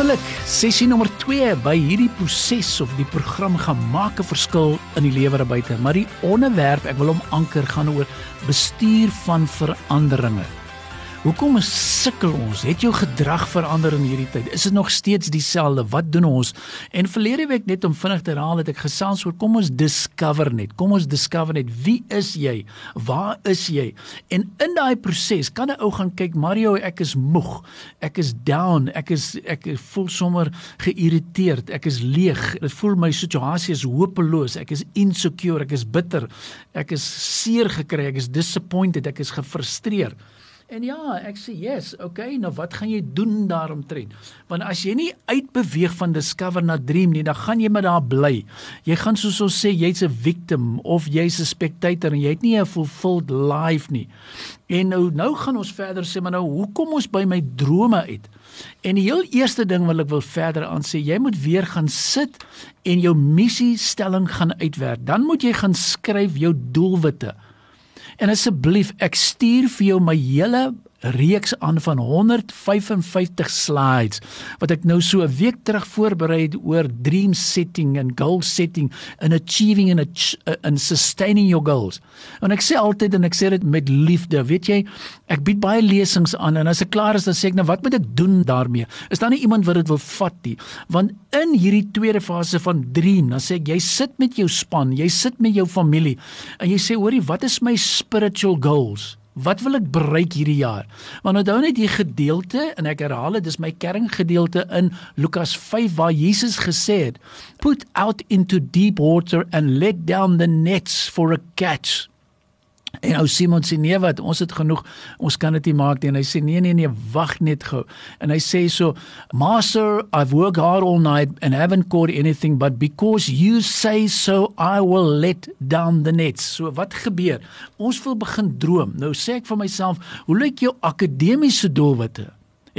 Wonderlik, sessie nommer 2 by hierdie proses of die program gaan maak 'n verskil in die lewe buite. Maar die onderwerp, ek wil hom anker gaan oor bestuur van veranderinge. Hoekom sukkel ons? Het jou gedrag verander in hierdie tyd? Is dit nog steeds dieselfde? Wat doen ons? En verlede week net om vinnig te herhaal het ek gesels oor kom ons discover net. Kom ons discover net wie is jy? Waar is jy? En in daai proses kan 'n ou gaan kyk, Mario, ek is moeg. Ek is down. Ek is ek voel sommer geïrriteerd. Ek is leeg. Dit voel my situasie is hopeloos. Ek is insecure. Ek is bitter. Ek is seer gekry. Ek is disappointed. Ek is gefrustreerd. En ja, ek sê yes, okay, nou wat gaan jy doen daaromtrent? Want as jy nie uitbeweeg van discover na dream nie, dan gaan jy met daar bly. Jy gaan soos ons sê jy's 'n victim of jy's 'n spectator en jy het nie 'n fulfilled life nie. En nou nou gaan ons verder sê maar nou hoekom ons by my drome uit? En die heel eerste ding wat ek wil verder aan sê, jy moet weer gaan sit en jou missie stelling gaan uitwerk. Dan moet jy gaan skryf jou doelwitte. En asseblief, ek stuur vir jou my hele reeks aan van 155 slides wat ek nou so 'n week terug voorberei het oor dream setting en goal setting and achieving and and sustaining your goals. En ek sê altyd en ek sê dit met liefde, weet jy, ek bied baie lesings aan en as ek klaar is dan sê ek nou wat moet ek doen daarmee? Is daar nie iemand wat dit wil vat nie? Want in hierdie tweede fase van dream, dan sê ek jy sit met jou span, jy sit met jou familie en jy sê hoorie, wat is my spiritual goals? Wat wil ek bereik hierdie jaar? Want onthou net die gedeelte en ek herhaal dit, dis my kerngedeelte in Lukas 5 waar Jesus gesê het, "Put out into deep water and let down the nets for a catch." En ou Simon sê nee wat ons het genoeg ons kan dit nie maak nie. En hy sê nee nee nee wag net gou. En hy sê so master I've worked hard all night and haven't caught anything but because you say so I will let down the nets. So wat gebeur? Ons wil begin droom. Nou sê ek vir myself hoe lyk jou akademiese doelwitte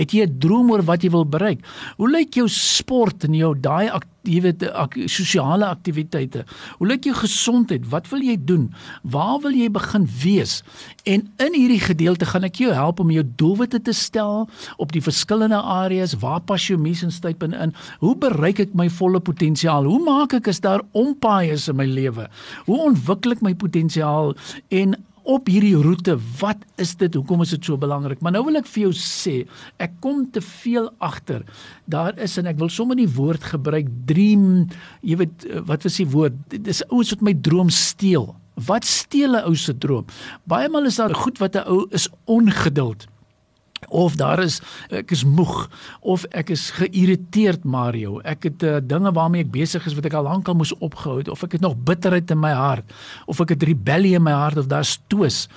Het jy 'n droom oor wat jy wil bereik? Hoe lyk jou sport en jou daai weet ak, sosiale aktiwiteite? Hoe lyk jou gesondheid? Wat wil jy doen? Waar wil jy begin wees? En in hierdie gedeelte gaan ek jou help om jou doelwitte te stel op die verskillende areas. Waar pas jou mission statement in? Hoe bereik ek my volle potensiaal? Hoe maak ek as daar ompaaie in my lewe? Hoe ontwikkel ek my potensiaal en op hierdie roete, wat is dit? Hoekom is dit so belangrik? Maar nou wil ek vir jou sê, ek kom te veel agter. Daar is en ek wil sommer die woord gebruik dream, jy weet wat was die woord? Dis ouens wat my droom steel. Wat steel 'n ou se droom? Baie maal is daar goed wat 'n ou is ongeduld of daar is ek is moeg of ek is geïrriteerd Mario. Ek het uh, dinge waarmee ek besig is wat ek al lank al moes opgehou het of ek het nog bitterheid in my hart of ek het rebellie in my hart of daar's twis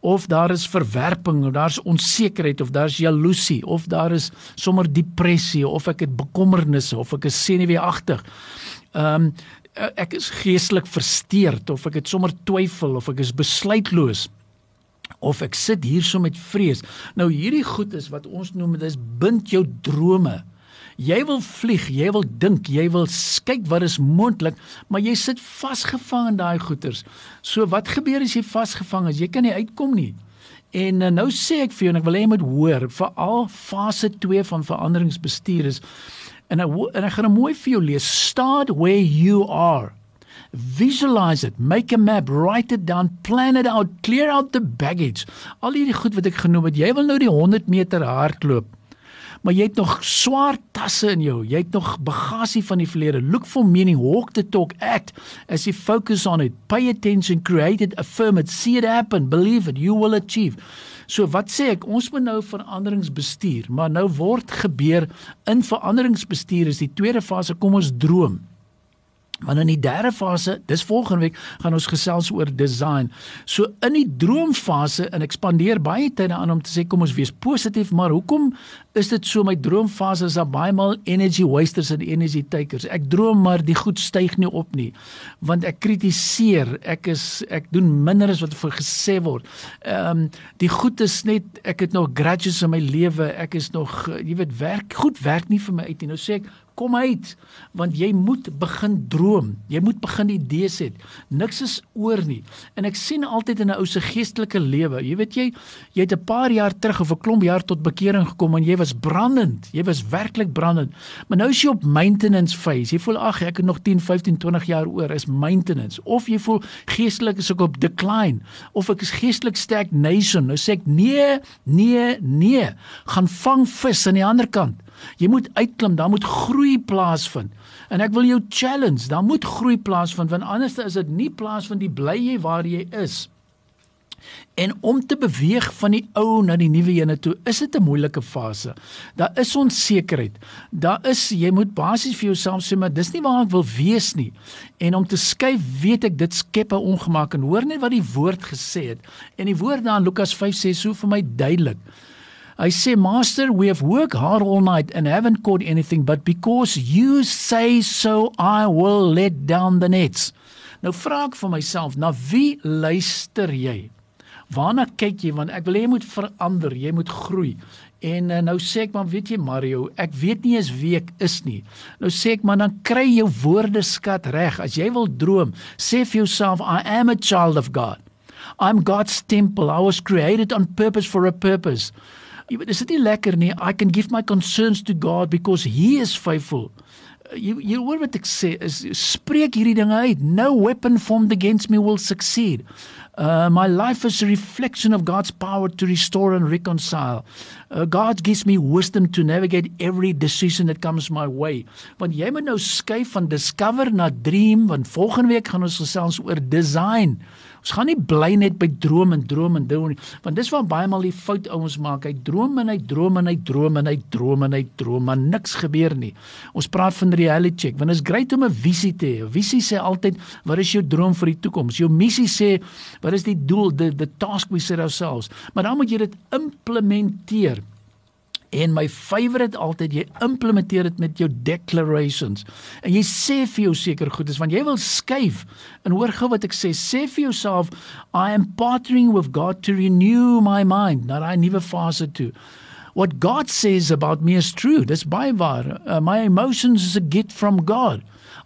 of daar is verwerping of daar's onsekerheid of daar's jaloesie of daar is sommer depressie of ek het bekommernisse of ek is senuweeagtig. Ehm um, ek is geestelik versteurd of ek het sommer twyfel of ek is besluitloos of ek sit hierso met vrees. Nou hierdie goed is wat ons noem dit is bind jou drome. Jy wil vlieg, jy wil dink, jy wil kyk wat is moontlik, maar jy sit vasgevang in daai goeters. So wat gebeur as jy vasgevang is? Jy kan nie uitkom nie. En uh, nou sê ek vir jou en ek wil hê jy moet hoor, veral fase 2 van veranderingsbestuur is en ek, en ek gaan mooi vir jou lees. Start where you are. Visualize it, make a map, write it down, plan it out, clear out the baggage. Al hierdie goed wat ek genoem het, jy wil nou die 100 meter hardloop. Maar jy het nog swaar tasse in jou. Jy het nog bagasie van die verlede. Look for meaning, walk the talk, act as you focus on it. Pay attention, create it, affirm it, see it happen, believe it, you will achieve. So wat sê ek? Ons moet nou veranderingsbestuur, maar nou word gebeur in veranderingsbestuur is die tweede fase kom ons droom. Maar in die derde fase, dis volgende week, gaan ons gesels oor design. So in die droomfase en ek spandeer baie tyd daaraan om te sê kom ons wees positief, maar hoekom is dit so my droomfase is daar baie maal energy wasters en energy takers. Ek droom maar die goed styg nie op nie. Want ek kritiseer, ek is ek doen minder as wat vir gesê word. Ehm um, die goed is net ek het nog grudges in my lewe. Ek is nog jy weet werk goed werk nie vir my uit nie. Nou sê ek kom uit want jy moet begin droom. Jy moet begin idees hê. Niks is oor nie. En ek sien altyd in 'n ou se geestelike lewe, jy weet jy, jy het 'n paar jaar terug of 'n klomp jaar tot bekering gekom en jy was brandend. Jy was werklik brandend. Maar nou is jy op maintenance phase. Jy voel ag, ek het nog 10, 15, 20 jaar oor is maintenance. Of jy voel geestelik is ek op decline of ek is geestelik sterk nation. Nou sê ek nee, nee, nee. Gaan vang vis aan die ander kant. Jy moet uitklim, daar moet groei plaasvind. En ek wil jou challenge, daar moet groei plaasvind want anders is dit nie plaas van die bly jy waar jy is. En om te beweeg van die ou na die nuwe ene toe, is dit 'n moeilike fase. Daar is onsekerheid. Daar is jy moet basies vir jouself sê maar dis nie waar ek wil wees nie. En om te skuif, weet ek dit skep 'n ongemak en hoor net wat die woord gesê het. En die woord daar in Lukas 5 sê so vir my duidelik. I say, Master, we have worked hard all night and haven't caught anything, but because you say so, I will let down the nets. Nou vra ek vir myself, na wie luister jy? Waarna kyk jy want ek wil hê jy moet verander, jy moet groei. En uh, nou sê ek maar weet jy Mario, ek weet nie eens wie ek is nie. Nou sê ek maar dan kry jou woordeskat reg. As jy wil droom, sê vir jouself I am a child of God. I'm God's temple. I was created on purpose for a purpose. Jy weet, is dit nie lekker nie? I can give my concerns to God because he is faithful. Uh, jy jy hoor wat ek sê is spreek hierdie dinge uit. No weapon formed against me will succeed. Uh my life is a reflection of God's power to restore and reconcile. Uh, God gives me wisdom to navigate every decision that comes my way. Want jy moet nou skuif van discover na dream want volgende week gaan ons gesels oor design. Ons gaan nie bly net by droom en droom en droom nie, want dis waar baie maal die fout ouens maak. Hy droom en hy droom en hy droom en hy droom en hy droom, maar niks gebeur nie. Ons praat van reality check, want dit is great om 'n visie te hê. 'n Visie sê altyd, wat is jou droom vir die toekoms? Jou missie sê, wat is die doel, the the task we set ourselves? Maar dan moet jy dit implementeer. En my favourite altyd jy implementeer dit met jou declarations. En jy sê vir jou seker goed is want jy wil skuif. En hoor gou wat ek sê, sê vir jouself I am partnering with God to renew my mind, na 'n nuwe fase toe. What God says about me is true. Dis baie waar. Uh, my emotions is a gift from God.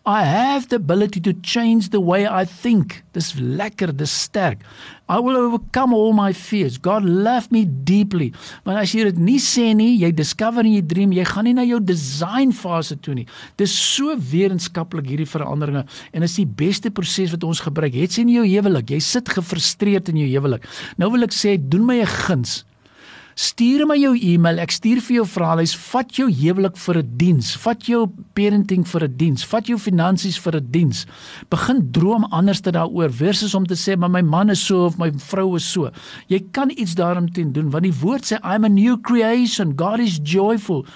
I have the ability to change the way I think. Dis lekker, dis sterk. I will overcome all my fears. God love me deeply. Maar as jy dit nie sê nie, jy discover in jou dream, jy gaan nie na jou design fase toe nie. Dis so wetenskaplik hierdie veranderinge en is die beste proses wat ons gebruik. Het sien jou huwelik, jy sit gefrustreerd in jou huwelik. Nou wil ek sê, doen my 'n guns. Stuur my jou e-mail. Ek stuur vir jou vraelys. Vat jou huwelik vir 'n diens. Vat jou parenting vir 'n diens. Vat jou finansies vir 'n diens. Begin droom anders te daaroor versus om te sê maar my man is so of my vrou is so. Jy kan iets daaromtrent doen want die woord sê I'm a new creation. God is joyful.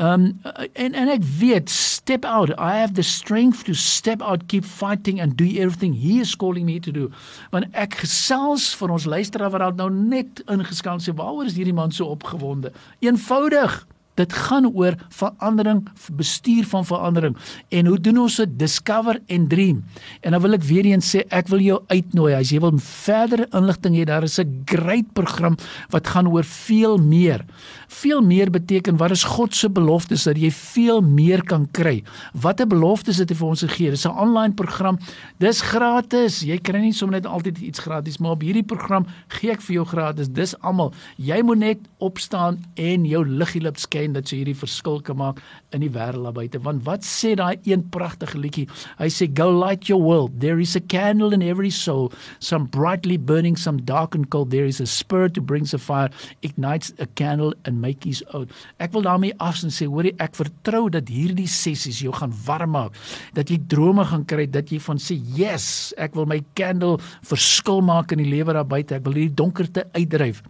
Um en en ek weet step out. I have the strength to step out, keep fighting and do everything he is calling me to do. Want ek gesels vir ons luisteraar wat nou net ingeskakel sê waaroor is hierdie man so opgewonde? Eenvoudig. Dit gaan oor verandering, bestuur van verandering. En hoe doen ons dit? Discover en dream. En dan wil ek weer eens sê, ek wil jou uitnooi as jy wil verdere inligting hê, daar is 'n great program wat gaan oor veel meer. Veel meer beteken wat is God se beloftes dat jy veel meer kan kry. Watter beloftes het hy vir ons gegee? Dis 'n aanlyn program. Dis gratis. Jy kry nie sommer net altyd iets gratis, maar op hierdie program gee ek vir jou gratis. Dis almal. Jy moet net opstaan en jou liggie lip skyn en dat jy hierdie verskil kan maak in die wêreld daar buite. Want wat sê daai een pragtige liedjie? Hy sê go light your world. There is a candle in every soul, some brightly burning, some dark and cold. There is a spirit who brings a fire, ignites a candle and make his own. Ek wil daarmee afsien sê, hoorie, ek vertrou dat hierdie sessies jou gaan warm maak, dat jy drome gaan kry, dat jy van sê, "Yes, ek wil my candle verskil maak in die lewe daar buite. Ek wil hierdie donkerte uitdryf."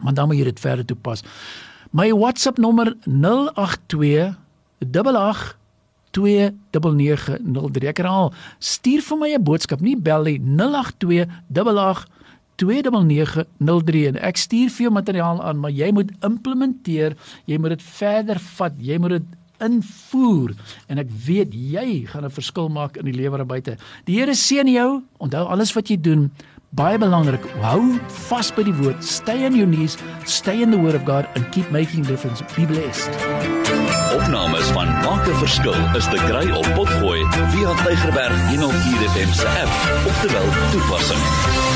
Maar dan moet jy dit verder toepas. My WhatsApp nommer 082 88 29903. Ek herhaal, stuur vir my 'n boodskap, nie bel nie 082 88 29903 en ek stuur vir jou materiaal aan, maar jy moet implementeer, jy moet dit verder vat, jy moet dit invoer en ek weet jy gaan 'n verskil maak in die lewe daar buite. Die Here seën jou. Onthou alles wat jy doen, Baie belangrik, hou vas by die woord, stay on your knees, stay in the word of God and keep making difference. Be blessed. Opnames van Maak 'n Verskil is te kry op Potgooi via Tigerberg 104 FM se app of te wel toepassing.